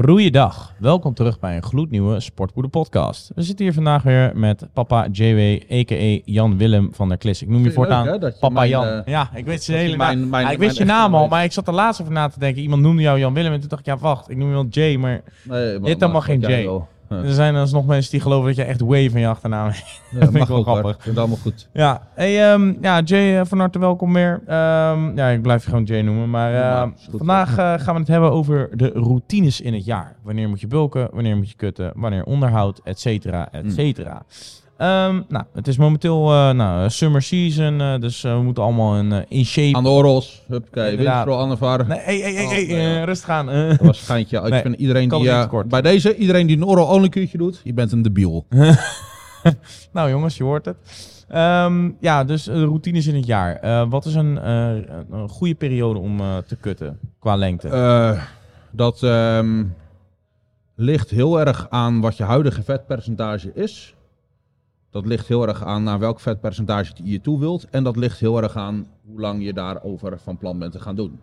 Goeiedag, welkom terug bij een gloednieuwe Sportpoeder podcast. We zitten hier vandaag weer met papa JW, a.k.a. Jan Willem van der Klis. Ik noem je voortaan leuk, hè, dat je papa mijn, Jan. eh, ja, ik weet dat je hele mijn- naam. mijn- Ja, ik mijn wist je echte naam al, maar ik zat er laatst over na te denken. Iemand noemde jou Jan Willem en toen dacht ik, ja wacht, ik noem je wel Jay, maar Nee, hebt helemaal geen J. er zijn alsnog mensen die geloven dat je echt Way van je achternaam hebt. Ja, vind ik wel grappig. Vind het allemaal goed. Ja, hey, ehm, ja Jay, eh, van harte welkom weer. Ehm, ja, ik blijf je gewoon Jay noemen. Maar ehm, is goed, vandaag eh, gaan we het hebben over de routines in het jaar. Wanneer moet je bulken, wanneer moet je kutten, wanneer onderhoud, et cetera, et Hmm. cetera. Ehm, nou, het is momenteel eh, nou, summer season, eh, dus eh, we moeten allemaal in, in shape. Aan de orrels. Huppakee. De varen. Nee, hey, hey, hey, Oh, hey, rustig aan. Dat was een geintje. Ik Nee, vind iedereen die... bij deze, iedereen die een oral only kuurtje doet, je bent een debiel. nou jongens, je hoort het. Ehm, ja, dus eh, routines in het jaar. Wat is een, een goede periode om te kutten qua lengte? Dat ehm, ligt heel erg aan wat je huidige vetpercentage is. Dat ligt heel erg aan naar welk vetpercentage je toe wilt. En dat ligt heel erg aan hoe lang je daarover van plan bent te gaan doen.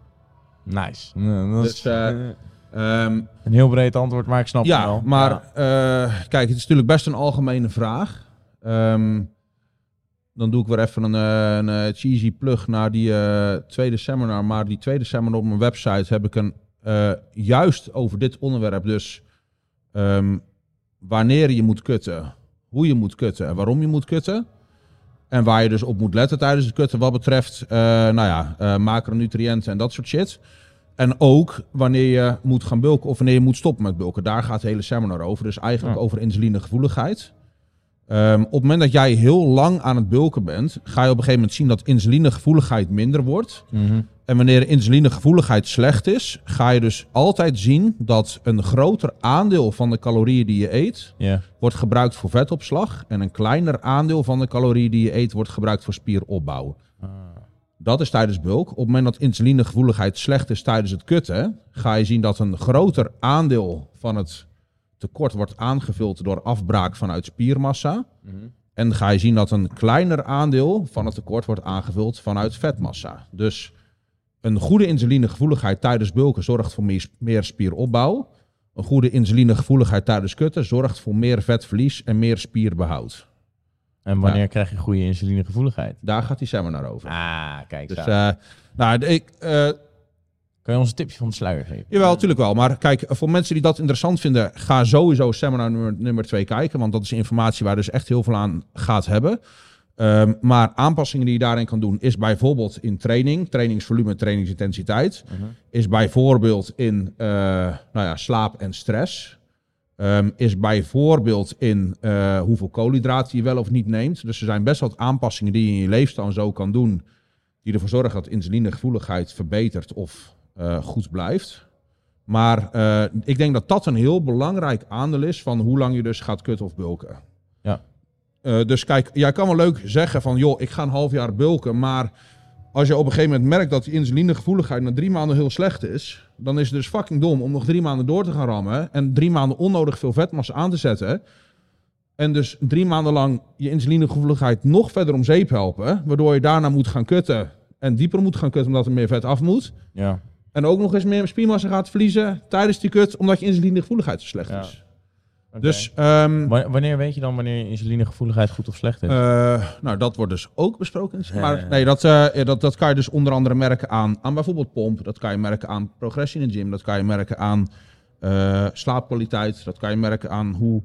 Nice. Ja, dat is Dus, eh, Ehm, een heel breed antwoord, maar ik snap het Ja, wel. maar Ja. eh, kijk, het is natuurlijk best een algemene vraag. Ehm, dan doe ik weer even een, eh, een eh, cheesy plug naar die eh, tweede seminar. Maar die tweede seminar op mijn website heb ik een eh, juist over dit onderwerp. Dus ehm, wanneer je moet kutten, hoe je moet kutten en waarom je moet kutten. En waar je dus op moet letten tijdens het kutten wat betreft eh, nou ja, eh, macronutriënten en dat soort shit. En ook wanneer je moet gaan bulken of wanneer je moet stoppen met bulken. Daar gaat het hele seminar over. Dus eigenlijk Ja. over insulinegevoeligheid. Ehm, op het moment dat jij heel lang aan het bulken bent, ga je op een gegeven moment zien dat insulinegevoeligheid minder wordt. Mhm. En wanneer insulinegevoeligheid slecht is, ga je dus altijd zien dat een groter aandeel van de calorieën die je eet, wordt gebruikt voor vetopslag. En een kleiner aandeel van de calorieën die je eet, wordt gebruikt voor spieropbouw. Ah. Dat is tijdens bulk. Op het moment dat insulinegevoeligheid slecht is tijdens het kutten, ga je zien dat een groter aandeel van het tekort wordt aangevuld door afbraak vanuit spiermassa. Mhm. En ga je zien dat een kleiner aandeel van het tekort wordt aangevuld vanuit vetmassa. Dus een goede insulinegevoeligheid tijdens bulken zorgt voor meer, spieropbouw. Een goede insulinegevoeligheid tijdens kutten zorgt voor meer vetverlies en meer spierbehoud. En wanneer krijg je goede insulinegevoeligheid? Daar gaat die seminar over. Ah, kijk Dus, eh, nou, ik, eh, kan je ons een tipje van de sluier geven? Jawel, natuurlijk wel. Maar kijk, voor mensen die dat interessant vinden, ga sowieso seminar nummer, nummer 2 kijken. Want dat is informatie waar dus echt heel veel aan gaat hebben. Ehm, maar aanpassingen die je daarin kan doen, is bijvoorbeeld in training, trainingsvolume, trainingsintensiteit. Mhm. Is bijvoorbeeld in eh, nou ja, slaap en stress. Ehm, is bijvoorbeeld in eh, hoeveel koolhydraten je wel of niet neemt. Dus er zijn best wat aanpassingen die je in je leefstijl zo kan doen. Die ervoor zorgen dat insulinegevoeligheid verbetert of goed blijft. Maar eh, ik denk dat dat een heel belangrijk aandeel is van hoe lang je dus gaat kutten of bulken. Ja. Eh, dus kijk, jij kan wel leuk zeggen van joh, ik ga een half jaar bulken. Maar als je op een gegeven moment merkt dat die insulinegevoeligheid na drie maanden heel slecht is. Dan is het dus fucking dom om nog drie maanden door te gaan rammen. En drie maanden onnodig veel vetmassa aan te zetten. En dus drie maanden lang je insulinegevoeligheid nog verder om zeep helpen. Waardoor je daarna moet gaan kutten. En dieper moet gaan kutten omdat er meer vet af moet. Ja. En ook nog eens meer spiermassa gaat verliezen tijdens die kut, omdat je insulinegevoeligheid zo slecht Ja. is. Dus, ehm, Wa- Wanneer weet je dan wanneer je insulinegevoeligheid goed of slecht is? eh, nou, dat wordt dus ook besproken. Maar nee, dat, eh, dat, dat kan je dus onder andere merken aan, aan bijvoorbeeld pomp. Dat kan je merken aan progressie in de gym. Dat kan je merken aan eh, slaapkwaliteit. Dat kan je merken aan hoe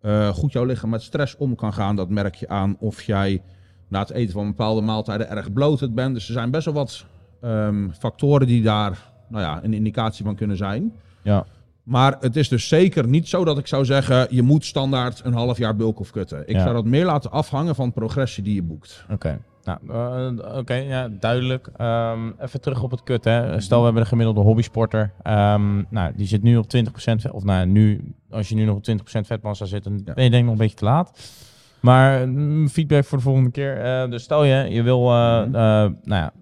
eh, goed jouw lichaam met stress om kan gaan. Dat merk je aan of jij na het eten van bepaalde maaltijden erg bloated bent. Dus er zijn best wel wat ehm, factoren die daar nou ja, een indicatie van kunnen zijn. ja. Maar het is dus zeker niet zo dat ik zou zeggen, je moet standaard een half jaar bulk of kutten. Ik Ja. zou dat meer laten afhangen van progressie die je boekt. Oké. Nou, eh, oké, ja, duidelijk. Ehm, even terug op het kut, hè. Stel, we hebben een gemiddelde hobbysporter. Ehm, nou, die zit nu op 20%, vet- of nou, nu, als je nu nog op 20% vetmassa zit, dan ben je denk ik nog een beetje te laat. Maar mm, feedback voor de volgende keer. Eh, dus stel je, je wil, eh, Mhm. nou ja,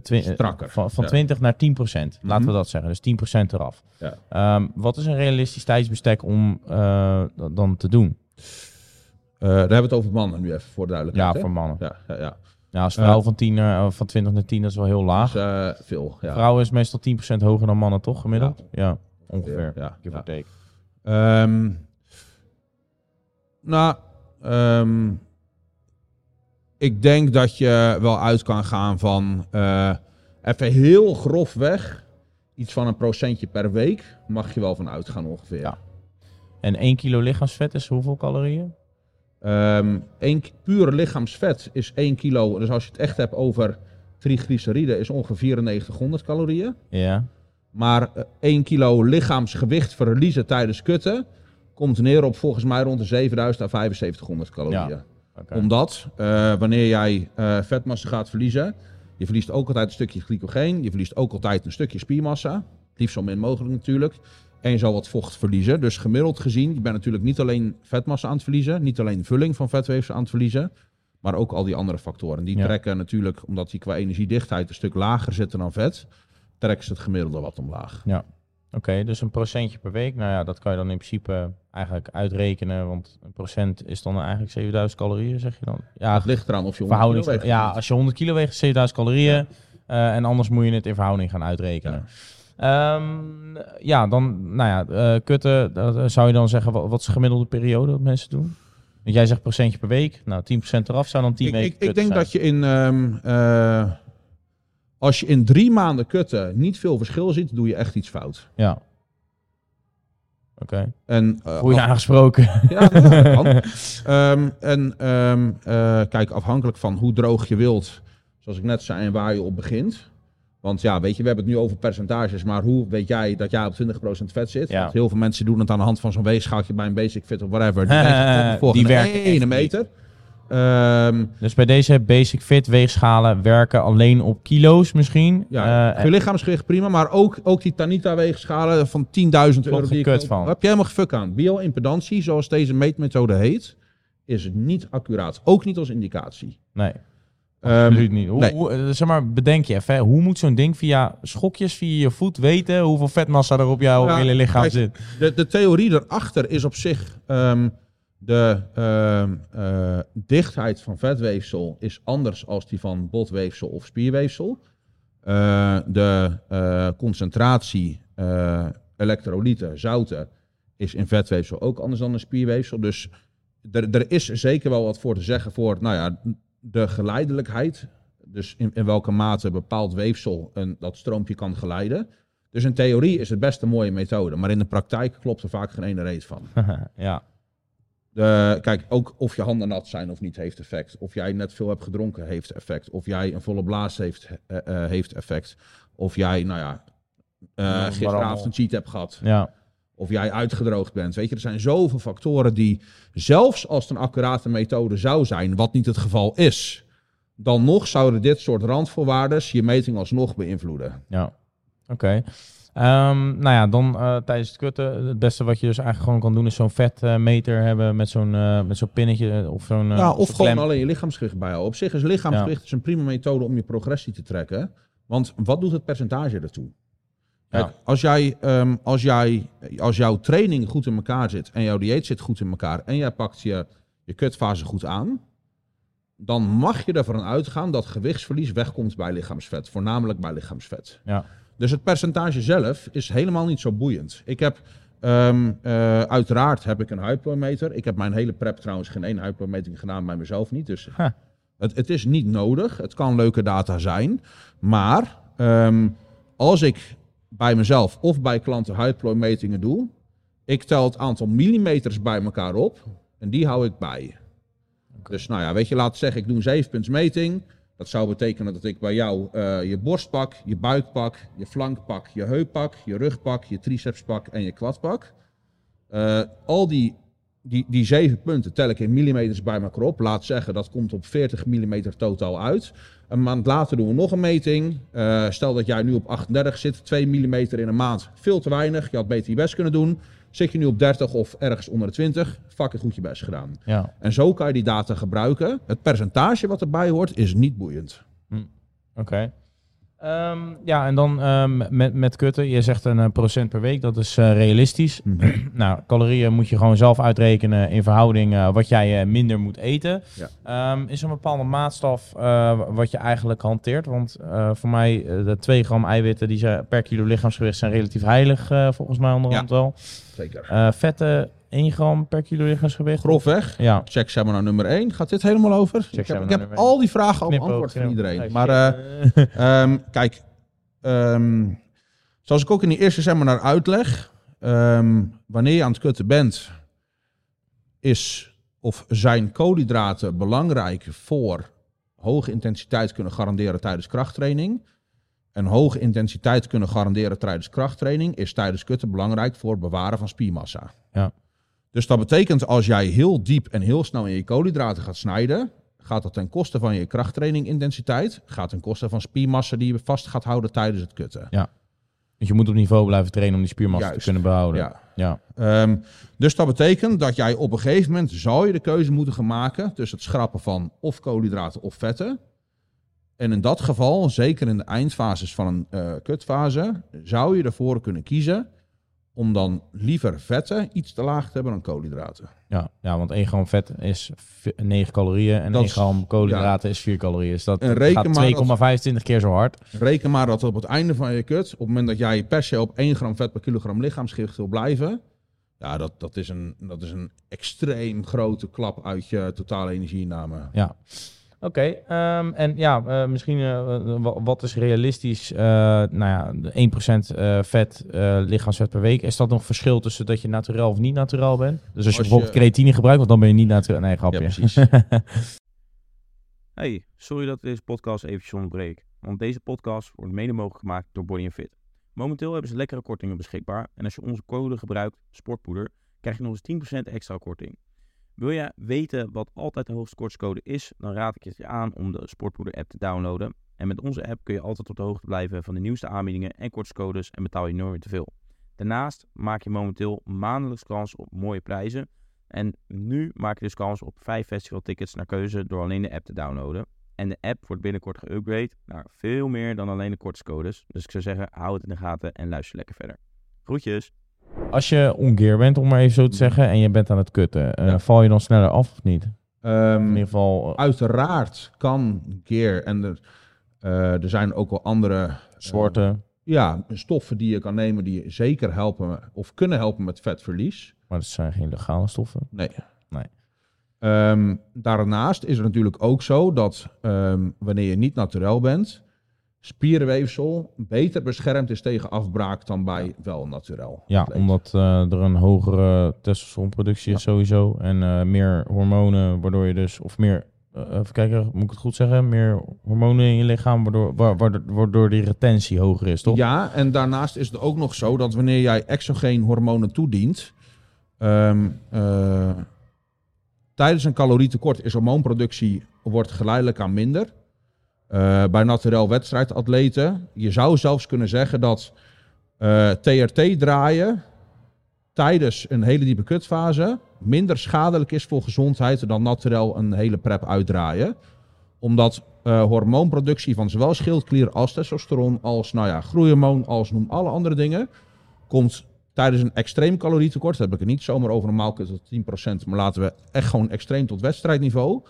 Strakker, van, van ja. 20 naar 10%. Laten Mhm. we dat zeggen. Dus 10% eraf. Ja. Ehm, wat is een realistisch tijdsbestek om eh, dat dan te doen? Eh, daar hebben we het over mannen nu even voor de Ja, duidelijkheid. hè? voor mannen. ja, ja, ja. Ja, als vrouw Eh, van, 10 naar, van 20 naar 10, dat is wel heel laag. Dus, eh, veel. Ja. Vrouwen is meestal 10% hoger dan mannen, toch? Gemiddeld? Ja. ongeveer. Ja, ja. Ehm, nou, ehm, ik denk dat je wel uit kan gaan van eh, even heel grofweg iets van een procentje per week mag je wel van uitgaan ongeveer. Ja. En 1 kilo lichaamsvet is hoeveel calorieën? Ehm, één k- pure lichaamsvet is 1 kilo. Dus als je het echt hebt over triglyceriden is ongeveer 9400 calorieën. Ja. Maar eh, 1 kilo lichaamsgewicht verliezen tijdens kutten komt neer op volgens mij rond de 7000 à 7500 calorieën. Ja. Omdat eh, wanneer jij eh, vetmassa gaat verliezen, je verliest ook altijd een stukje glycogeen, je verliest ook altijd een stukje spiermassa. Liefst zo min mogelijk natuurlijk. En je zal wat vocht verliezen. Dus gemiddeld gezien, je bent natuurlijk niet alleen vetmassa aan het verliezen, niet alleen vulling van vetweefsel aan het verliezen, maar ook al die andere factoren. Die Ja. trekken natuurlijk, omdat die qua energiedichtheid een stuk lager zitten dan vet, trekken ze het gemiddelde wat omlaag. Oké, dus een procentje per week. Nou ja, dat kan je dan in principe eigenlijk uitrekenen. Want een procent is dan eigenlijk 7000 calorieën, zeg je dan? Ja, Het ligt eraan of je 100 verhouding. kilo weegt of Ja, als je 100 kilo weegt, is 7000 calorieën. Eh, en anders moet je het in verhouding gaan uitrekenen. Ja, ja dan, nou ja, eh, kutten, eh, zou je dan zeggen, wat, wat is de gemiddelde periode dat mensen doen? Want jij zegt procentje per week. Nou, 10% eraf zou dan 10 ik, weken ik, ik denk zijn. dat je in. ehm, eh, als je in drie maanden kutten niet veel verschil ziet, doe je echt iets fout. Ja. Oké. En, eh, Voel je af- aangesproken? ja, dat kan. Ehm, en ehm, eh, kijk, afhankelijk van hoe droog je wilt, zoals ik net zei, en waar je op begint. Want ja, weet je, we hebben het nu over percentages, maar hoe weet jij dat jij op 20% vet zit? Ja. Want heel veel mensen doen het aan de hand van zo'n weegschaaltje bij een basic fit of whatever. Die, wegen Die werken echt ene niet. meter. Ehm, Dus bij deze basic fit weegschalen werken alleen op kilo's misschien. Ja, Eh, je lichaamsgewicht prima, maar ook, ook die Tanita-weegschalen van 10.000 euro. Die kut van. Heb je helemaal gefuk aan. Bioimpedantie, zoals deze meetmethode heet, is niet accuraat. Ook niet als indicatie. nee, Ehm, absoluut niet. Hoe, nee. hoe, eh, zeg maar, bedenk je even, hè, hoe moet zo'n ding via schokjes, via je voet weten hoeveel vetmassa er op jouw Ja, hele lichaam kijk, zit? de, de theorie erachter is op zich ehm, de ehm, eh, dichtheid van vetweefsel is anders als die van botweefsel of spierweefsel. Eh, de eh, concentratie elektrolyten, zouten, is in vetweefsel ook anders dan in spierweefsel. Dus er, is zeker wel wat voor te zeggen voor nou ja, de geleidelijkheid. Dus in, in welke mate bepaald weefsel een, dat stroompje kan geleiden. Dus in theorie is het best een mooie methode, maar in de praktijk klopt er vaak geen ene reet van. ja, De, kijk, ook of je handen nat zijn of niet heeft effect. Of jij net veel hebt gedronken heeft effect. Of jij een volle blaas heeft, eh, eh, heeft effect. Of jij, nou ja, eh, gisteravond een cheat hebt gehad. ja, Of jij uitgedroogd bent. Weet je, er zijn zoveel factoren die, zelfs als het een accurate methode zou zijn, wat niet het geval is, dan nog zouden dit soort randvoorwaarden je meting alsnog beïnvloeden. ja. Oké. Ehm, nou ja, dan eh, tijdens het kutten, het beste wat je dus eigenlijk gewoon kan doen is zo'n vetmeter hebben met zo'n eh, met zo'n pinnetje eh, of zo'n Ja, of gewoon klem. alleen je lichaamsgewicht bijhouden. Op zich is lichaamsgewicht is een prima methode om je progressie te trekken. Want wat doet het percentage ertoe? Kijk, Ja. als, jij, ehm, als, jij, als jouw training goed in elkaar zit en jouw dieet zit goed in elkaar en jij pakt je, je kutfase goed aan, dan mag je ervan uitgaan dat gewichtsverlies wegkomt bij lichaamsvet. Voornamelijk bij lichaamsvet. Ja. Dus het percentage zelf is helemaal niet zo boeiend. Ik heb, ehm, eh, uiteraard heb ik een huidplooimeter. Ik heb mijn hele prep trouwens geen één huidplooimeting gedaan, bij mezelf niet. Dus Huh. het, het is niet nodig. Het kan leuke data zijn. Maar ehm, als ik bij mezelf of bij klanten huidplooimetingen doe, ik tel het aantal millimeters bij elkaar op en die hou ik bij. Dus nou ja, weet je, laat zeggen, ik doe een zevenpuntsmeting. Dat zou betekenen dat ik bij jou eh, je borst pak, je buik pak, je flank pak, je heup pak, je rug pak, je triceps pak en je quad pak. Eh, al die, die, die zeven punten tel ik in millimeters bij elkaar op. Laat zeggen, dat komt op 40 millimeter totaal uit. Een maand later doen we nog een meting. Eh, stel dat jij nu op 38 zit, 2 millimeter in een maand. Veel te weinig, je had beter je best kunnen doen. Zit je nu op 30 of ergens onder de 20, fucking goed je best gedaan. Ja, En zo kan je die data gebruiken. Het percentage wat erbij hoort is niet boeiend. oké. Ehm, ja, en dan ehm, met, met kutten. Je zegt een eh, procent per week, dat is eh, realistisch. nou, calorieën moet je gewoon zelf uitrekenen in verhouding eh, wat jij minder moet eten. Ja. Ehm, is er een bepaalde maatstaf wat je eigenlijk hanteert? Want voor mij, de 2 gram eiwitten die zijn per kilo lichaamsgewicht zijn relatief heilig, volgens mij onderhand wel. Zeker. Vetten 1 gram per kilo lichaamsgewicht. Grofweg. Ja. Check seminar nummer 1. Gaat dit helemaal over? ik heb, ik heb al die vragen al beantwoord van iedereen. Maar eh, Ehm, kijk, ehm, zoals ik ook in die eerste seminar uitleg, ehm, wanneer je aan het kutten bent, is of zijn koolhydraten belangrijk voor hoge intensiteit kunnen garanderen tijdens krachttraining. En hoge intensiteit kunnen garanderen tijdens krachttraining is tijdens kutten belangrijk voor het bewaren van spiermassa. Ja. Dus dat betekent als jij heel diep en heel snel in je koolhydraten gaat snijden, gaat dat ten koste van je krachttraining intensiteit, gaat ten koste van spiermassa die je vast gaat houden tijdens het kutten. Dus je moet op niveau blijven trainen om die spiermassa te kunnen behouden. Ja. ja. Ehm, dus dat betekent dat jij op een gegeven moment zou je de keuze moeten gaan maken tussen het schrappen van of koolhydraten of vetten. En in dat geval, zeker in de eindfases van een eh, kutfase, zou je ervoor kunnen kiezen om dan liever vetten iets te laag te hebben dan koolhydraten. Ja, ja, want 1 gram vet is v- 9 calorieën en Dat 1 is- gram koolhydraten is 4 calorieën. Dus dat gaat 2,25 keer zo hard. Reken maar dat op het einde van je kut, op het moment dat jij per se op 1 gram vet per kilogram lichaamsgewicht wil blijven, ja, dat, dat, is een, dat is een extreem grote klap uit je totale energieinname. Ja. Oké, ehm, en ja, eh, misschien eh, wa- wat is realistisch? eh nou ja, de 1% eh vet, eh, lichaamsvet per week. Is dat nog verschil tussen dat je naturel of niet naturel bent? Dus als je bijvoorbeeld je- creatine gebruikt, want dan ben je niet naturel. Nee, grapje. Ja, precies. Hey, sorry dat ik deze podcast eventjes onderbreek, want deze podcast wordt mede mogelijk gemaakt door Body Fit. Momenteel hebben ze lekkere kortingen beschikbaar en als je onze code gebruikt, sportpoeder, krijg je nog eens 10% extra korting. Wil je weten wat altijd de hoogste kortingscode is, dan raad ik je aan om de Sportpoeder app te downloaden. En met onze app kun je altijd op de hoogte blijven van de nieuwste aanbiedingen en kortingscodes en betaal je nooit te veel. Daarnaast maak je momenteel maandelijks kans op mooie prijzen. En nu maak je dus kans op 5 festivaltickets naar keuze door alleen de app te downloaden. En de app wordt binnenkort geüpgrade naar veel meer dan alleen de kortingscodes. Dus ik zou zeggen, hou het in de gaten en luister lekker verder. Groetjes! Als je ongear bent, om maar even zo te zeggen, en je bent aan het kutten, eh, val je dan sneller af of niet? Ehm, In ieder geval, eh, uiteraard kan gear en er, eh, er zijn ook wel andere soorten, ja, stoffen die je kan nemen die je zeker helpen of kunnen helpen met vetverlies. maar dat zijn geen legale stoffen. Nee. Nee. Ehm, daarnaast is het natuurlijk ook zo dat ehm, wanneer je niet naturel bent, spierweefsel beter beschermd is tegen afbraak dan bij wel naturel. Ja, atleet. omdat eh, er een hogere testosteronproductie is sowieso. En eh, meer hormonen, waardoor je dus... Of meer, eh, even kijken, moet ik het goed zeggen? Meer hormonen in je lichaam, waardoor, wa- waardoor, waardoor die retentie hoger is, toch? Ja, en daarnaast is het ook nog zo dat wanneer jij exogeen hormonen toedient, ehm, eh, tijdens een calorietekort is hormoonproductie wordt geleidelijk aan minder. Eh, bij naturel wedstrijdatleten, je zou zelfs kunnen zeggen dat eh, TRT draaien tijdens een hele diepe kutfase minder schadelijk is voor gezondheid dan naturel een hele prep uitdraaien. Omdat eh, hormoonproductie van zowel schildklier als testosteron, als nou ja, groeihormoon, als noem alle andere dingen, komt tijdens een extreem calorietekort, heb ik het niet zomaar over normaal tot 10%, maar laten we echt gewoon extreem tot wedstrijdniveau,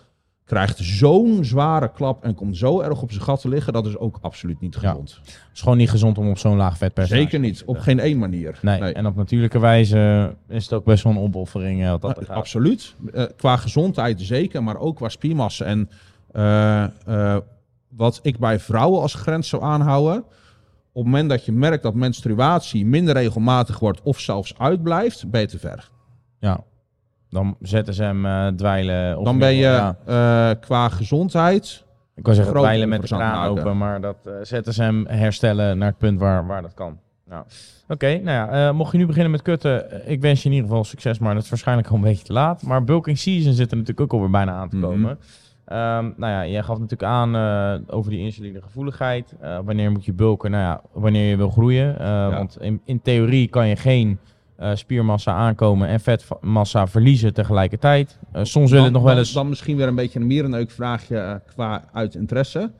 krijgt zo'n zware klap en komt zo erg op zijn gat te liggen, dat is ook absoluut niet Ja. gezond. Het is gewoon niet gezond om op zo'n laag vetpercentage Zeker niet, op geen één manier. Nee, en op natuurlijke wijze is het ook best wel een opoffering. eh, wat dat gaat. Absoluut. Eh, qua gezondheid zeker, maar ook qua spiermassa. En eh, eh, wat ik bij vrouwen als grens zou aanhouden. Op het moment dat je merkt dat menstruatie minder regelmatig wordt of zelfs uitblijft, ben je te ver. Ja, dan zetten ze hem eh, dweilen. Of Dan ben je ja. eh, qua gezondheid. Ik wou zeggen dweilen met de kraan open, maar dat eh, zetten ze hem herstellen naar het punt waar, waar dat kan. Nou, Oké, nou ja, mocht je nu beginnen met kutten, ik wens je in ieder geval succes, maar dat is waarschijnlijk al een beetje te laat. Maar bulking season zit er natuurlijk ook alweer bijna aan te Mhm. komen. Ehm, nou ja, jij gaf natuurlijk aan over die insulinegevoeligheid. Wanneer moet je bulken? Nou ja, wanneer je wil groeien. Want in, in theorie kan je geen eh, spiermassa aankomen en vetmassa verliezen tegelijkertijd. Eh, soms wil het nog wel eens... Dan misschien weer een beetje een mierenneuk vraagje eh, qua uit interesse.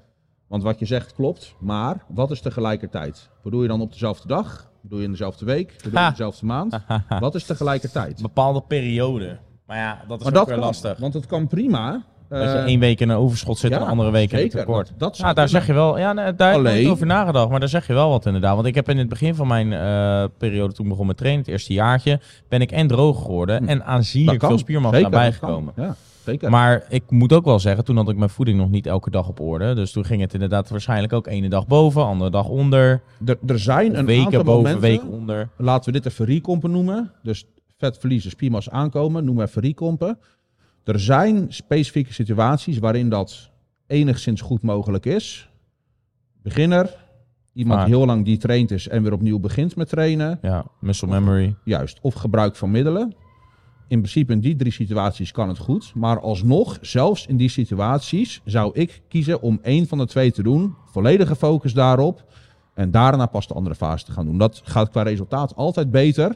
Want wat je zegt klopt, maar wat is tegelijkertijd? Bedoel je dan op dezelfde dag? Bedoel je in dezelfde week? Bedoel je in dezelfde maand? Wat is tegelijkertijd? Bepaalde periode. Maar ja, dat is Maar ook dat weer kan, lastig. want het kan prima. Dat je eh, één week in een overschot zit en de andere week in een tekort. Dat- ja, daar kunnen. zeg je wel. Ja, nee, daar heb ik over nagedacht. Maar daar zeg je wel wat inderdaad. Want ik heb in het begin van mijn eh, periode toen ik begon met trainen, het eerste jaartje, ben ik en droog geworden Hm. en aanzienlijk veel spiermassa Zeker, erbij dat kan. gekomen. Ja, zeker. Maar ik moet ook wel zeggen, toen had ik mijn voeding nog niet elke dag op orde. Dus toen ging het inderdaad waarschijnlijk ook ene dag boven, andere dag onder. er, er zijn een weken aantal boven, momenten, weken onder. laten we dit even recompen noemen. Dus vet verliezen, spiermassa aankomen, noemen we even recompen. Er zijn specifieke situaties waarin dat enigszins goed mogelijk is. Beginner, iemand die heel lang die traind is en weer opnieuw begint met trainen. Ja, muscle memory. Juist, of gebruik van middelen. In principe in die drie situaties kan het goed. Maar alsnog, zelfs in die situaties, zou ik kiezen om één van de twee te doen. Volledige focus daarop. En daarna pas de andere fase te gaan doen. Dat gaat qua resultaat altijd beter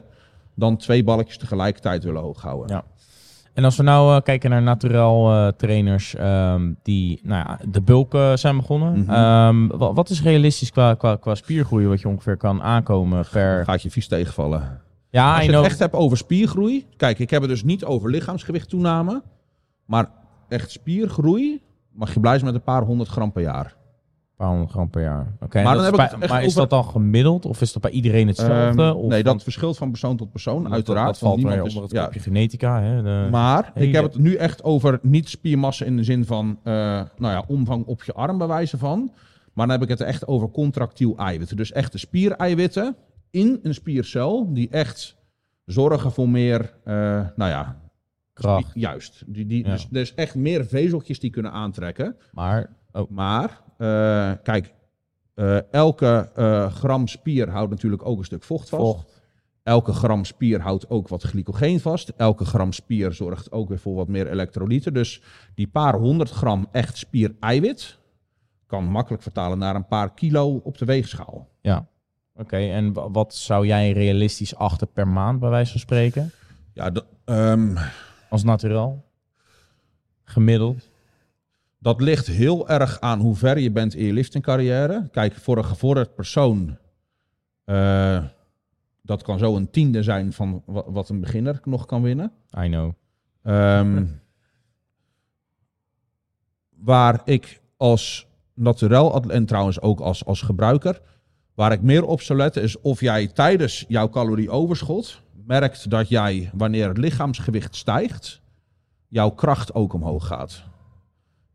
dan twee balletjes tegelijkertijd willen hoog houden. Ja. En als we nou eh, kijken naar naturel eh, trainers ehm, die nou ja, de bulk eh, zijn begonnen. Mhm. Ehm, wa- wat is realistisch qua, qua, qua spiergroei wat je ongeveer kan aankomen per... Gaat je vies tegenvallen. Ja, Als je het echt hebt over spiergroei. Kijk, ik heb het dus niet over lichaamsgewicht toename. Maar echt spiergroei mag je blij zijn met een paar honderd gram per jaar. Paar honderd gram per jaar. Oké, Maar dan heb ik maar is dat dan gemiddeld of is dat bij iedereen hetzelfde? Ehm, of nee, dat verschilt van persoon tot persoon, dat- uiteraard. Dat, valt onder het ja. genetica. Hè? De, Maar hele- ik heb het nu echt over niet spiermassa in de zin van eh, nou ja, omvang op je arm bij wijze van. Maar dan heb ik het echt over contractiel eiwitten. Dus echte spiereiwitten in een spiercel die echt zorgen voor meer, eh, nou ja, kracht. juist. Die, die, Ja. Dus er is echt meer vezeltjes die kunnen aantrekken. Maar oh, Maar, eh, kijk, eh, elke eh, gram spier houdt natuurlijk ook een stuk vocht vast. vocht. Elke gram spier houdt ook wat glycogeen vast. Elke gram spier zorgt ook weer voor wat meer elektrolyten. Dus die paar honderd gram echt spiereiwit kan makkelijk vertalen naar een paar kilo op de weegschaal. Ja. Oké, en wa- wat zou jij realistisch achten per maand bij wijze van spreken? Ja, ehm, Als naturel? Gemiddeld? Dat ligt heel erg aan hoe ver je bent in je liftingcarrière. Kijk, voor een gevorderd persoon, eh, dat kan zo een tiende zijn van wa- wat een beginner nog kan winnen. I know. Ehm, waar ik als naturel en trouwens ook als, als gebruiker, waar ik meer op zou letten is of jij tijdens jouw calorieoverschot merkt dat jij, wanneer het lichaamsgewicht stijgt, jouw kracht ook omhoog gaat.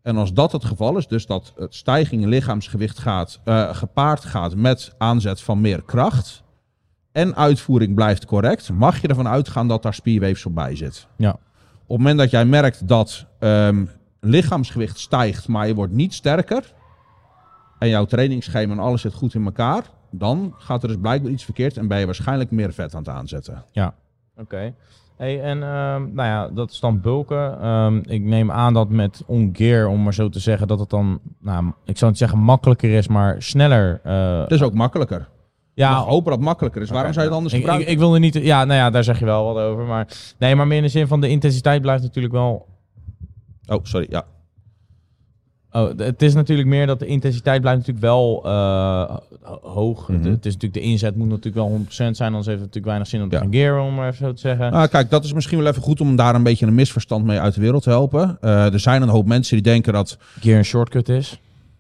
En als dat het geval is, dus dat het stijging in lichaamsgewicht gaat, eh, gepaard gaat met aanzet van meer kracht en uitvoering blijft correct, mag je ervan uitgaan dat daar spierweefsel bij zit. Ja. Op het moment dat jij merkt dat ehm, lichaamsgewicht stijgt, maar je wordt niet sterker. En jouw trainingsschema en alles zit goed in elkaar. Dan gaat er dus blijkbaar iets verkeerd en ben je waarschijnlijk meer vet aan het aanzetten. Oké. Hey, en ehm, nou ja, dat is dan bulken. Ehm, ik neem aan dat met ongear, om maar zo te zeggen, dat het dan, nou, ik zou niet zeggen makkelijker is, maar sneller. eh, Dat is ook makkelijker. Ja, hopen dat het makkelijker is. Waarom zou je het anders ik, ik, gebruiken? ik wilde niet, ja, nou ja, daar zeg je wel wat over, maar nee, maar meer in de zin van de intensiteit blijft natuurlijk wel. Oh, sorry. Ja. Oh, het is natuurlijk meer dat de intensiteit blijft natuurlijk wel eh, ho- hoog. Mhm. het, het is natuurlijk de inzet moet natuurlijk wel 100% zijn, anders heeft het natuurlijk weinig zin om te Ja. gaan gearen, om maar even zo te zeggen. Ah, kijk, dat is misschien wel even goed om daar een beetje een misverstand mee uit de wereld te helpen. Eh, er zijn een hoop mensen die denken dat Gear een shortcut is.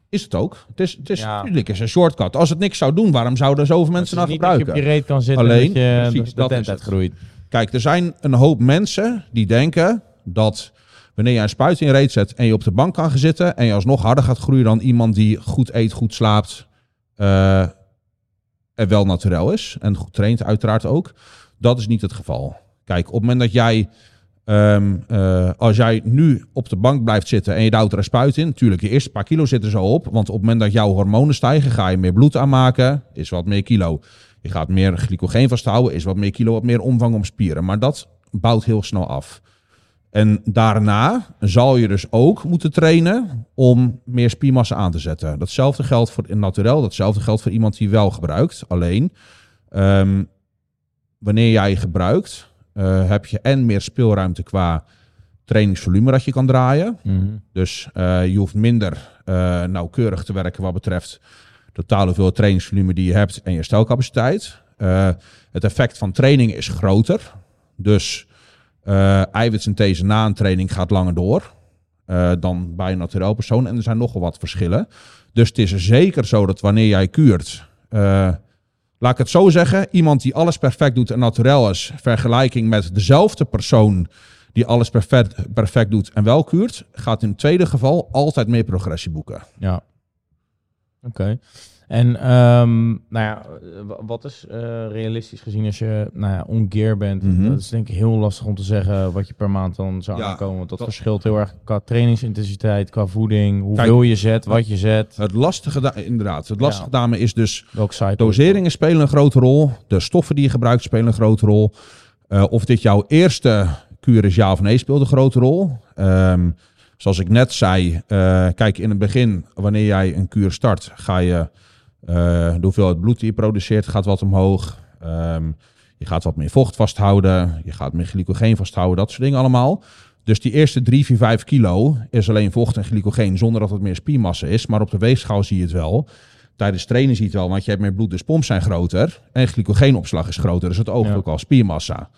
Is het ook? Het is, het is, Ja. natuurlijk is een shortcut. Als het niks zou doen, waarom zouden er zoveel mensen naar niet dat je gebruiken? op je reet kan zitten Alleen, en dat je precies, de, tent uitgroeit. Kijk, er zijn een hoop mensen die denken dat wanneer je een spuit in reet zet en je op de bank kan gaan zitten en je alsnog harder gaat groeien dan iemand die goed eet, goed slaapt eh, en wel naturel is en goed traint uiteraard ook. Dat is niet het geval. Kijk, op het moment dat jij, ehm, eh, als jij nu op de bank blijft zitten en je duwt er een spuit in, natuurlijk, je eerste paar kilo zitten zo op, want op het moment dat jouw hormonen stijgen, ga je meer bloed aanmaken, is wat meer kilo. Je gaat meer glycogeen vasthouden, is wat meer kilo, wat meer omvang om spieren. Maar dat bouwt heel snel af. En daarna zal je dus ook moeten trainen om meer spiermassa aan te zetten. Datzelfde geldt voor in naturel, datzelfde geldt voor iemand die wel gebruikt. Alleen, ehm, wanneer jij gebruikt, eh, heb je en meer speelruimte qua trainingsvolume dat je kan draaien. Mhm. Dus eh, je hoeft minder eh, nauwkeurig te werken wat betreft totale hoeveelheid trainingsvolume die je hebt en je stelcapaciteit. Het effect van training is groter. Dus eh eiwitsynthese na een training gaat langer door eh, dan bij een naturel persoon. En er zijn nogal wat verschillen. Dus het is zeker zo dat wanneer jij kuurt, eh, laat ik het zo zeggen, iemand die alles perfect doet en naturel is, vergelijking met dezelfde persoon die alles perfect, perfect doet en wel kuurt, gaat in het tweede geval altijd meer progressie boeken. Ja. Oké. En ehm, nou ja, wa- wat is eh, realistisch gezien als je nou ja, ongear bent? Mhm. Dat is denk ik heel lastig om te zeggen wat je per maand dan zou Ja, aankomen. Want dat, dat- verschilt heel erg qua trainingsintensiteit, qua voeding, hoeveel je zet, wat je zet, Het lastige, da- inderdaad, het lastige Ja. daarmee is dus. Doseringen spelen een grote rol. De stoffen die je gebruikt spelen een grote rol. Eh, of dit jouw eerste kuur is ja of nee speelt een grote rol. Ehm, zoals ik net zei, eh, kijk in het begin, wanneer jij een kuur start, ga je de hoeveelheid bloed die je produceert gaat wat omhoog. Ehm, je gaat wat meer vocht vasthouden. Je gaat meer glycogeen vasthouden. Dat soort dingen allemaal. Dus die eerste 3, 4, 5 kilo is alleen vocht en glycogeen zonder dat het meer spiermassa is. Maar op de weegschaal zie je het wel. Tijdens trainen zie je het wel, want je hebt meer bloed, dus pomps zijn groter. En glycogeenopslag is groter, dus het oogt Ja. ook al spiermassa.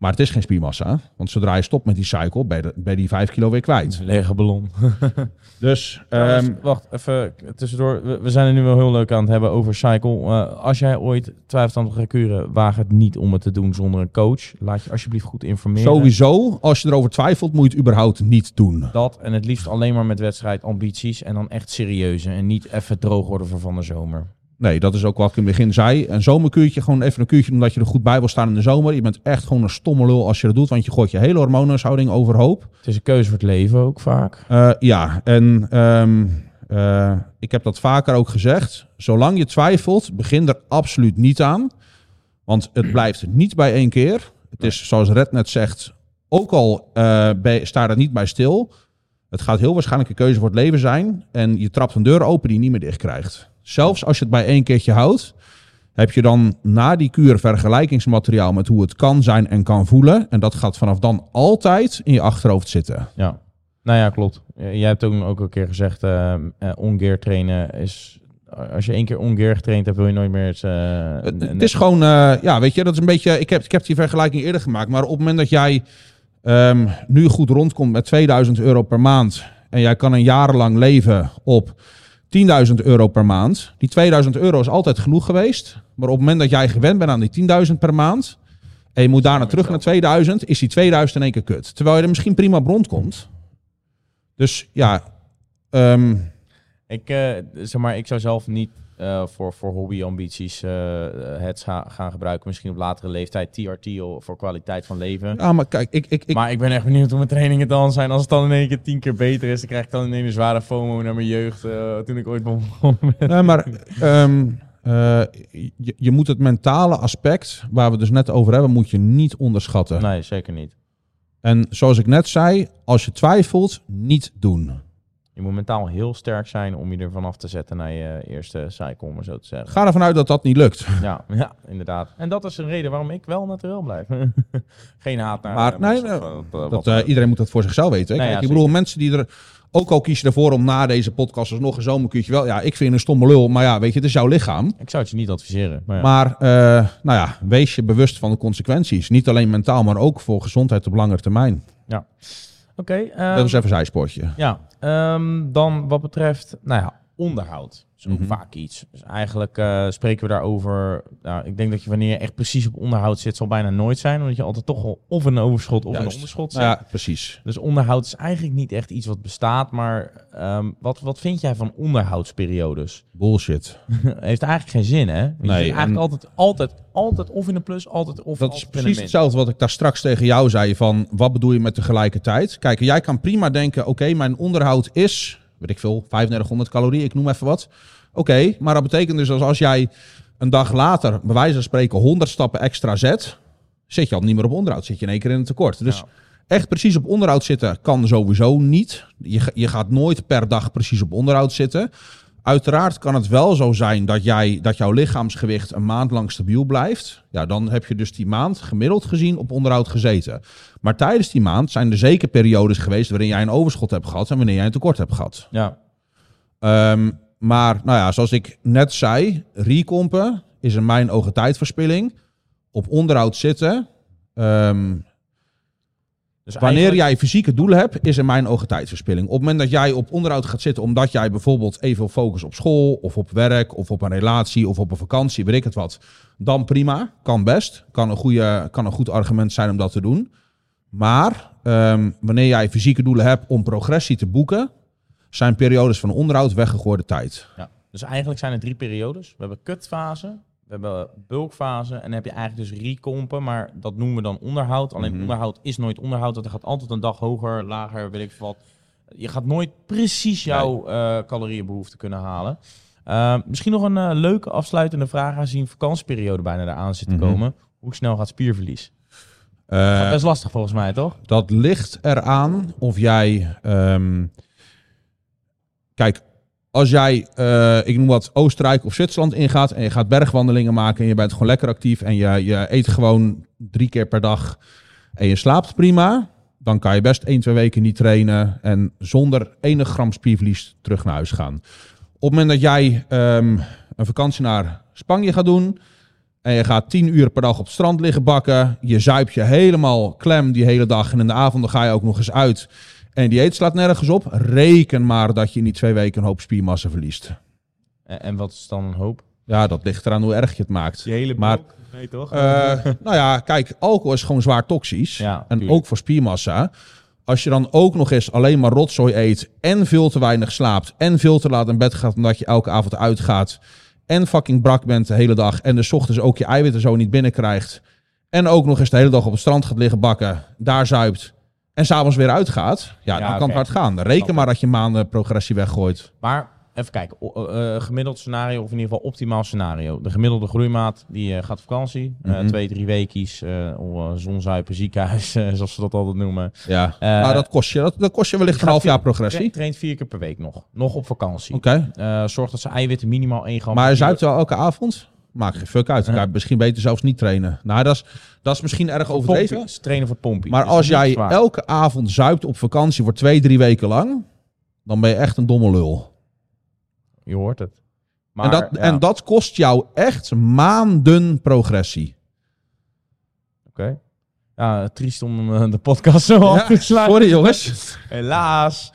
Maar het is geen spiermassa, want zodra je stopt met die cycle, ben je, ben je die 5 kilo weer kwijt. Lege ballon. Dus ehm, wacht, even tussendoor. We, we zijn er nu wel heel leuk aan het hebben over cycle. Eh, als jij ooit twijfelt aan te gaan kuren, waag het niet om het te doen zonder een coach. Laat je alsjeblieft goed informeren. sowieso, als je erover twijfelt, moet je het überhaupt niet doen. Dat en het liefst alleen maar met wedstrijdambities en dan echt serieuze en niet even droog worden voor van de zomer. Nee, dat is ook wat ik in het begin zei. Een zomerkuurtje, gewoon even een kuurtje omdat je er goed bij wil staan in de zomer. Je bent echt gewoon een stomme lul als je dat doet, want je gooit je hele hormoonhuishouding overhoop. Het is een keuze voor het leven ook vaak. Eh, ja, en ehm, eh, ik heb dat vaker ook gezegd. Zolang je twijfelt, begin er absoluut niet aan. Want het blijft niet bij één keer. Het is, zoals Red net zegt, ook al bij, sta er niet bij stil. Het gaat heel waarschijnlijk een keuze voor het leven zijn. En je trapt een deur open die je niet meer dicht krijgt. Zelfs als je het bij één keertje houdt, heb je dan na die kuur vergelijkingsmateriaal met hoe het kan zijn en kan voelen. En dat gaat vanaf dan altijd in je achterhoofd zitten. Ja. Nou ja, klopt. Jij hebt ook, ook een keer gezegd, eh eh, ongear trainen is... Als je één keer ongear getraind hebt, wil je nooit meer... Het, eh, Het, het is gewoon, ja, weet je, dat is een beetje. Ik heb, ik heb die vergelijking eerder gemaakt. Maar op het moment dat jij ehm, nu goed rondkomt met 2000 euro per maand. en jij kan een jarenlang leven op 10.000 euro per maand. Die 2000 euro is altijd genoeg geweest. Maar op het moment dat jij gewend bent aan die 10.000 per maand. en je moet daarna terug naar 2000, is die 2000 in één keer kut. Terwijl je er misschien prima op rondkomt. Dus ja. ehm, Ik, eh, zeg maar, ik zou zelf niet eh, voor, voor hobbyambities eh, het ga- gaan gebruiken. Misschien op latere leeftijd, TRT voor kwaliteit van leven. ja, maar kijk, ik, ik, ik, maar ik ben echt benieuwd hoe mijn trainingen dan zijn. Als het dan in één keer tien keer beter is, dan krijg ik dan in één een zware FOMO naar mijn jeugd. eh, toen ik ooit begonnen ben. Nee, maar ehm, eh, je, je moet het mentale aspect, waar we het dus net over hebben, moet je niet onderschatten. Nee, zeker niet. En zoals ik net zei, als je twijfelt, niet doen. Je moet mentaal heel sterk zijn om je er vanaf te zetten naar je eerste cycle, om maar zo te zeggen. Ga ervan uit dat dat niet lukt. Ja, ja, inderdaad. En dat is een reden waarom ik wel natuurlijk blijf. Geen haat naar Maar eh, nee, eh, wat- Dat, eh, iedereen moet dat voor zichzelf weten. hè. Nee, Kijk, ja, ik bedoel, mensen die er ook al kiezen ervoor om na deze podcast nog een zomerkuurtje wel. Ja, ik vind een stomme lul, maar ja, weet je, het is jouw lichaam. Ik zou het je niet adviseren. Maar ja. Maar eh, nou ja, wees je bewust van de consequenties. Niet alleen mentaal, maar ook voor gezondheid op langere termijn. Oké. ehm, dat is even een zijsportje. Ja, ehm, dan wat betreft, nou ja, onderhoud. ook Mhm. vaak iets. Dus eigenlijk eh, spreken we daarover. Nou, ik denk dat je wanneer je echt precies op onderhoud zit, zal bijna nooit zijn. Omdat je altijd toch wel of een overschot of een Juist. onderschot zit. Ja, precies. Dus onderhoud is eigenlijk niet echt iets wat bestaat. Maar ehm, wat, wat vind jij van onderhoudsperiodes? Bullshit. Heeft eigenlijk geen zin, hè? Want je Nee, zit eigenlijk en- altijd, altijd, altijd of in een plus, altijd of Dat is precies hetzelfde wat ik daar straks tegen jou zei van wat bedoel je met tegelijkertijd? Kijk, jij kan prima denken, oké, mijn onderhoud is, weet ik veel, 3500 calorieën, ik noem even wat. Oké, maar dat betekent dus als, als jij een dag later, bij wijze van spreken, 100 stappen extra zet, zit je al niet meer op onderhoud, zit je in één keer in een tekort. Dus Ja. echt precies op onderhoud zitten kan sowieso niet. Je, je gaat nooit per dag precies op onderhoud zitten. Uiteraard kan het wel zo zijn dat, jij, dat jouw lichaamsgewicht een maand lang stabiel blijft. Ja, dan heb je dus die maand gemiddeld gezien op onderhoud gezeten. Maar tijdens die maand zijn er zeker periodes geweest waarin jij een overschot hebt gehad en wanneer jij een tekort hebt gehad. Ja. Ehm, maar nou ja, zoals ik net zei, recompen is in mijn ogen tijdverspilling. Op onderhoud zitten. ehm, Dus wanneer eigenlijk- jij fysieke doelen hebt, is in mijn ogen tijdverspilling. Op het moment dat jij op onderhoud gaat zitten omdat jij bijvoorbeeld even focus op school of op werk of op een relatie of op een vakantie, weet ik het wat, dan prima, kan best. Kan een, goede, kan een goed argument zijn om dat te doen. Maar ehm, wanneer jij fysieke doelen hebt om progressie te boeken, zijn periodes van onderhoud weggegooide tijd. Ja. Dus eigenlijk zijn er drie periodes. We hebben kutfase, we hebben bulkfase en dan heb je eigenlijk dus recompen, maar dat noemen we dan onderhoud. Alleen Mhm. onderhoud is nooit onderhoud, dat gaat altijd een dag hoger, lager, weet ik wat. Je gaat nooit precies jouw eh calorieënbehoefte kunnen halen. Uh, misschien nog een eh, leuke afsluitende vraag, aangezien vakantieperiode bijna eraan zit te Mhm. komen. Hoe snel gaat spierverlies? Eh, Best lastig volgens mij, toch? Dat ligt eraan of jij. ehm, kijk, als jij, eh, ik noem wat, Oostenrijk of Zwitserland ingaat en je gaat bergwandelingen maken en je bent gewoon lekker actief en je, je eet gewoon drie keer per dag en je slaapt prima, dan kan je best één, twee weken niet trainen en zonder enig gram spierverlies terug naar huis gaan. Op het moment dat jij ehm, een vakantie naar Spanje gaat doen, en je gaat tien uur per dag op het strand liggen bakken. Je zuipt je helemaal klem die hele dag. En in de avond ga je ook nog eens uit. En die dieet slaat nergens op. Reken maar dat je in die twee weken een hoop spiermassa verliest. En, en wat is dan een hoop? Ja, dat ligt eraan hoe erg je het maakt. hele Maar- Nee, toch? Eh, nou ja, kijk, alcohol is gewoon zwaar toxisch. Ja, en tuurlijk. ook voor spiermassa. Als je dan ook nog eens alleen maar rotzooi eet en veel te weinig slaapt en veel te laat in bed gaat omdat je elke avond uitgaat en fucking brak bent de hele dag en de ochtends ook je eiwitten zo niet binnenkrijgt en ook nog eens de hele dag op het strand gaat liggen bakken, daar zuipt en s'avonds weer uitgaat, ja, Ja, dan kan het hard gaan. Reken maar dat je maanden progressie weggooit. Maar even kijken, eh, gemiddeld scenario, of in ieder geval optimaal scenario. De gemiddelde groeimaat die eh, gaat vakantie. Eh, Mhm. twee, drie weekjes, zonzuipen, ziekenhuis, zoals ze dat altijd noemen. Ja, maar dat kost je, dat, dat kost je wellicht een half jaar progressie. traint vier keer per week nog. Nog op vakantie. Oké. Zorg dat ze eiwitten minimaal 1 gram... Maar zuipt wel elke avond? Maakt geen fuck uit. Misschien beter zelfs niet trainen. Nou, dat is, dat is misschien erg overdreven. Trainen voor pompie. Maar als jij zwaar. elke avond zuipt op vakantie voor twee, drie weken lang, dan ben je echt een domme lul. Je hoort het. Maar, en, dat, ja, en dat kost jou echt maanden progressie. Oké. Ja, triest om eh, de podcast zo af te sluiten. sorry jongens. Helaas.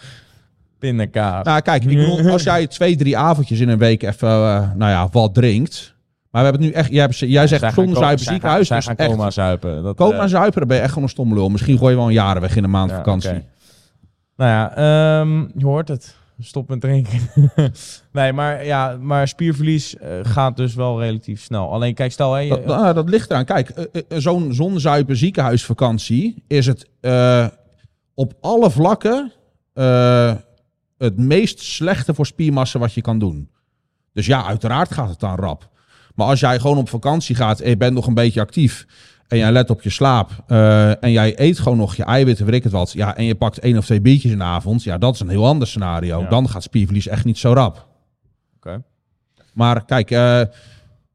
Pindakaas. Nou kijk, ik bedoel, als jij twee, drie avondjes in een week even, eh, nou ja, wat drinkt. Maar we hebben het nu echt, jij, hebt- jij zegt zonder zuipen ziekenhuis. dus Zij gaan echt, coma zuipen. Dat, Coma eh, zuipen, dan ben je echt gewoon een stomme lul. Misschien gooi je wel een jaren weg in een maand Ja, vakantie. Nou ja, ehm, je hoort het. Stop met drinken. nee, maar, ja, maar spierverlies eh, gaat dus wel relatief snel. Alleen kijk, stel... Hey, Dat, nou, dat ligt eraan. Kijk, eh, zo'n zonzuipen ziekenhuisvakantie is het op alle vlakken het meest slechte voor spiermassa wat je kan doen. Dus ja, uiteraard gaat het dan rap. Maar als jij gewoon op vakantie gaat en je bent nog een beetje actief en jij let op je slaap eh, en jij eet gewoon nog je eiwitten, weet ik het wat, ja, en je pakt één of twee biertjes in de avond, ja, dat is een heel ander scenario. Ja. Dan gaat spierverlies echt niet zo rap. Oké. Maar kijk, eh,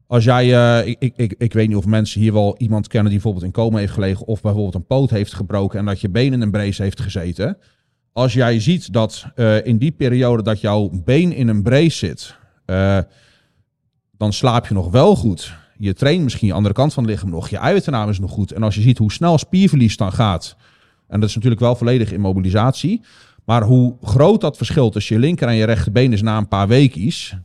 als jij, eh, ik, ik, ik, weet niet of mensen hier wel iemand kennen die bijvoorbeeld in coma heeft gelegen of bijvoorbeeld een poot heeft gebroken en dat je been in een brace heeft gezeten. Als jij ziet dat in die periode dat jouw been in een brace zit, dan slaap je nog wel goed. Je traint misschien je andere kant van het lichaam nog. Je eiwittennaam is nog goed. En als je ziet hoe snel spierverlies dan gaat. En dat is natuurlijk wel volledig immobilisatie. Maar hoe groot dat verschil tussen je linker en je rechterbeen is na een paar weekjes.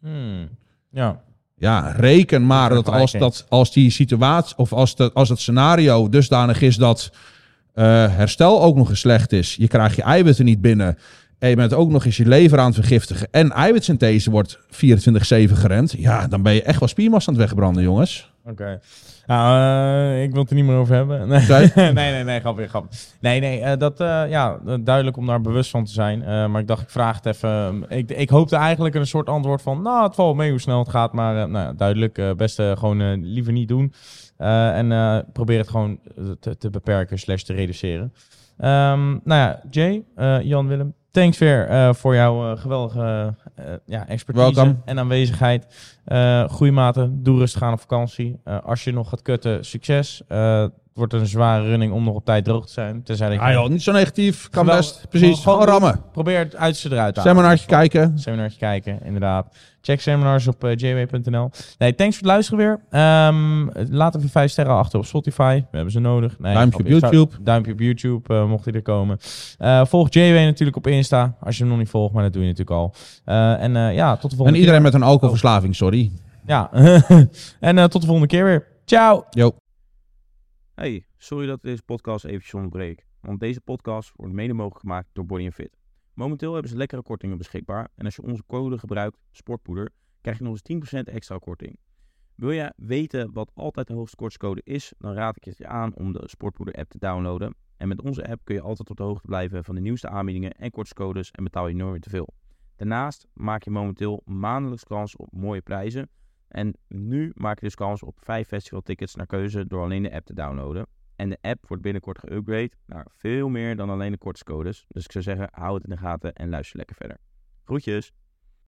Hmm. Ja. Ja, reken maar dat als, dat als die situatie of als, de, als het scenario dusdanig is dat eh, herstel ook nog eens slecht is. Je krijgt je eiwitten niet binnen. En je bent ook nog eens je lever aan het vergiftigen. En eiwitsynthese wordt 24-7 gerend. Ja, dan ben je echt wel spiermassa aan het wegbranden, jongens. Oké. Nou, eh, ik wil het er niet meer over hebben. Nee, nee, nee, nee, grapje, grapje. Nee, nee, eh, dat, eh, ja, duidelijk om daar bewust van te zijn. Maar ik dacht, ik vraag het even. Ik, ik hoopte eigenlijk een soort antwoord van, nou, het valt mee hoe snel het gaat. Maar nou, ja, duidelijk, beste gewoon liever niet doen. En probeer het gewoon te, te beperken slash te reduceren. Ehm, nou ja, Jay, eh, Jan Willem, thanks weer eh, voor jouw eh, geweldige eh, ja, expertise en aanwezigheid. Goeie maten, doe rustig aan op vakantie. Als je nog gaat kutten, succes. Het wordt een zware running om nog op tijd droog te zijn. Tenzij je Ah joh, niet zo negatief. Kan best. Precies. gewoon- Gewoon rammen. probeer het uiterste eruit te halen. Seminartje kijken. Seminartje kijken, inderdaad. Check seminars op eh, jw.nl. Nee, thanks voor het luisteren weer. Ehm, laat even vijf sterren achter op Spotify. We hebben ze nodig. Nee, Duimpje op. YouTube. Duimpje op YouTube, eh, mocht hij er komen. Eh, volg JW natuurlijk op Insta, als je hem nog niet volgt, maar dat doe je natuurlijk al. En ja, tot de En volgende iedereen met een alcoholverslaving, sorry. keer. Ja, en tot de volgende keer weer. Ciao! Yo. Hey, sorry dat ik deze podcast eventjes onderbreek. Want deze podcast wordt mede mogelijk gemaakt door Body Fit. Momenteel hebben ze lekkere kortingen beschikbaar. En als je onze code gebruikt, sportpoeder, krijg je nog eens 10% extra korting. Wil je weten wat altijd de hoogste kortscode is, dan raad ik je aan om de Sportpoeder app te downloaden. En met onze app kun je altijd op de hoogte blijven van de nieuwste aanbiedingen en kortscodes en betaal je nooit te veel. Daarnaast maak je momenteel maandelijks kans op mooie prijzen. En nu maak je dus kans op 5 festivaltickets naar keuze door alleen de app te downloaden. En de app wordt binnenkort geüpgrade naar veel meer dan alleen de kortscodes. Dus ik zou zeggen, hou het in de gaten en luister lekker verder. Groetjes!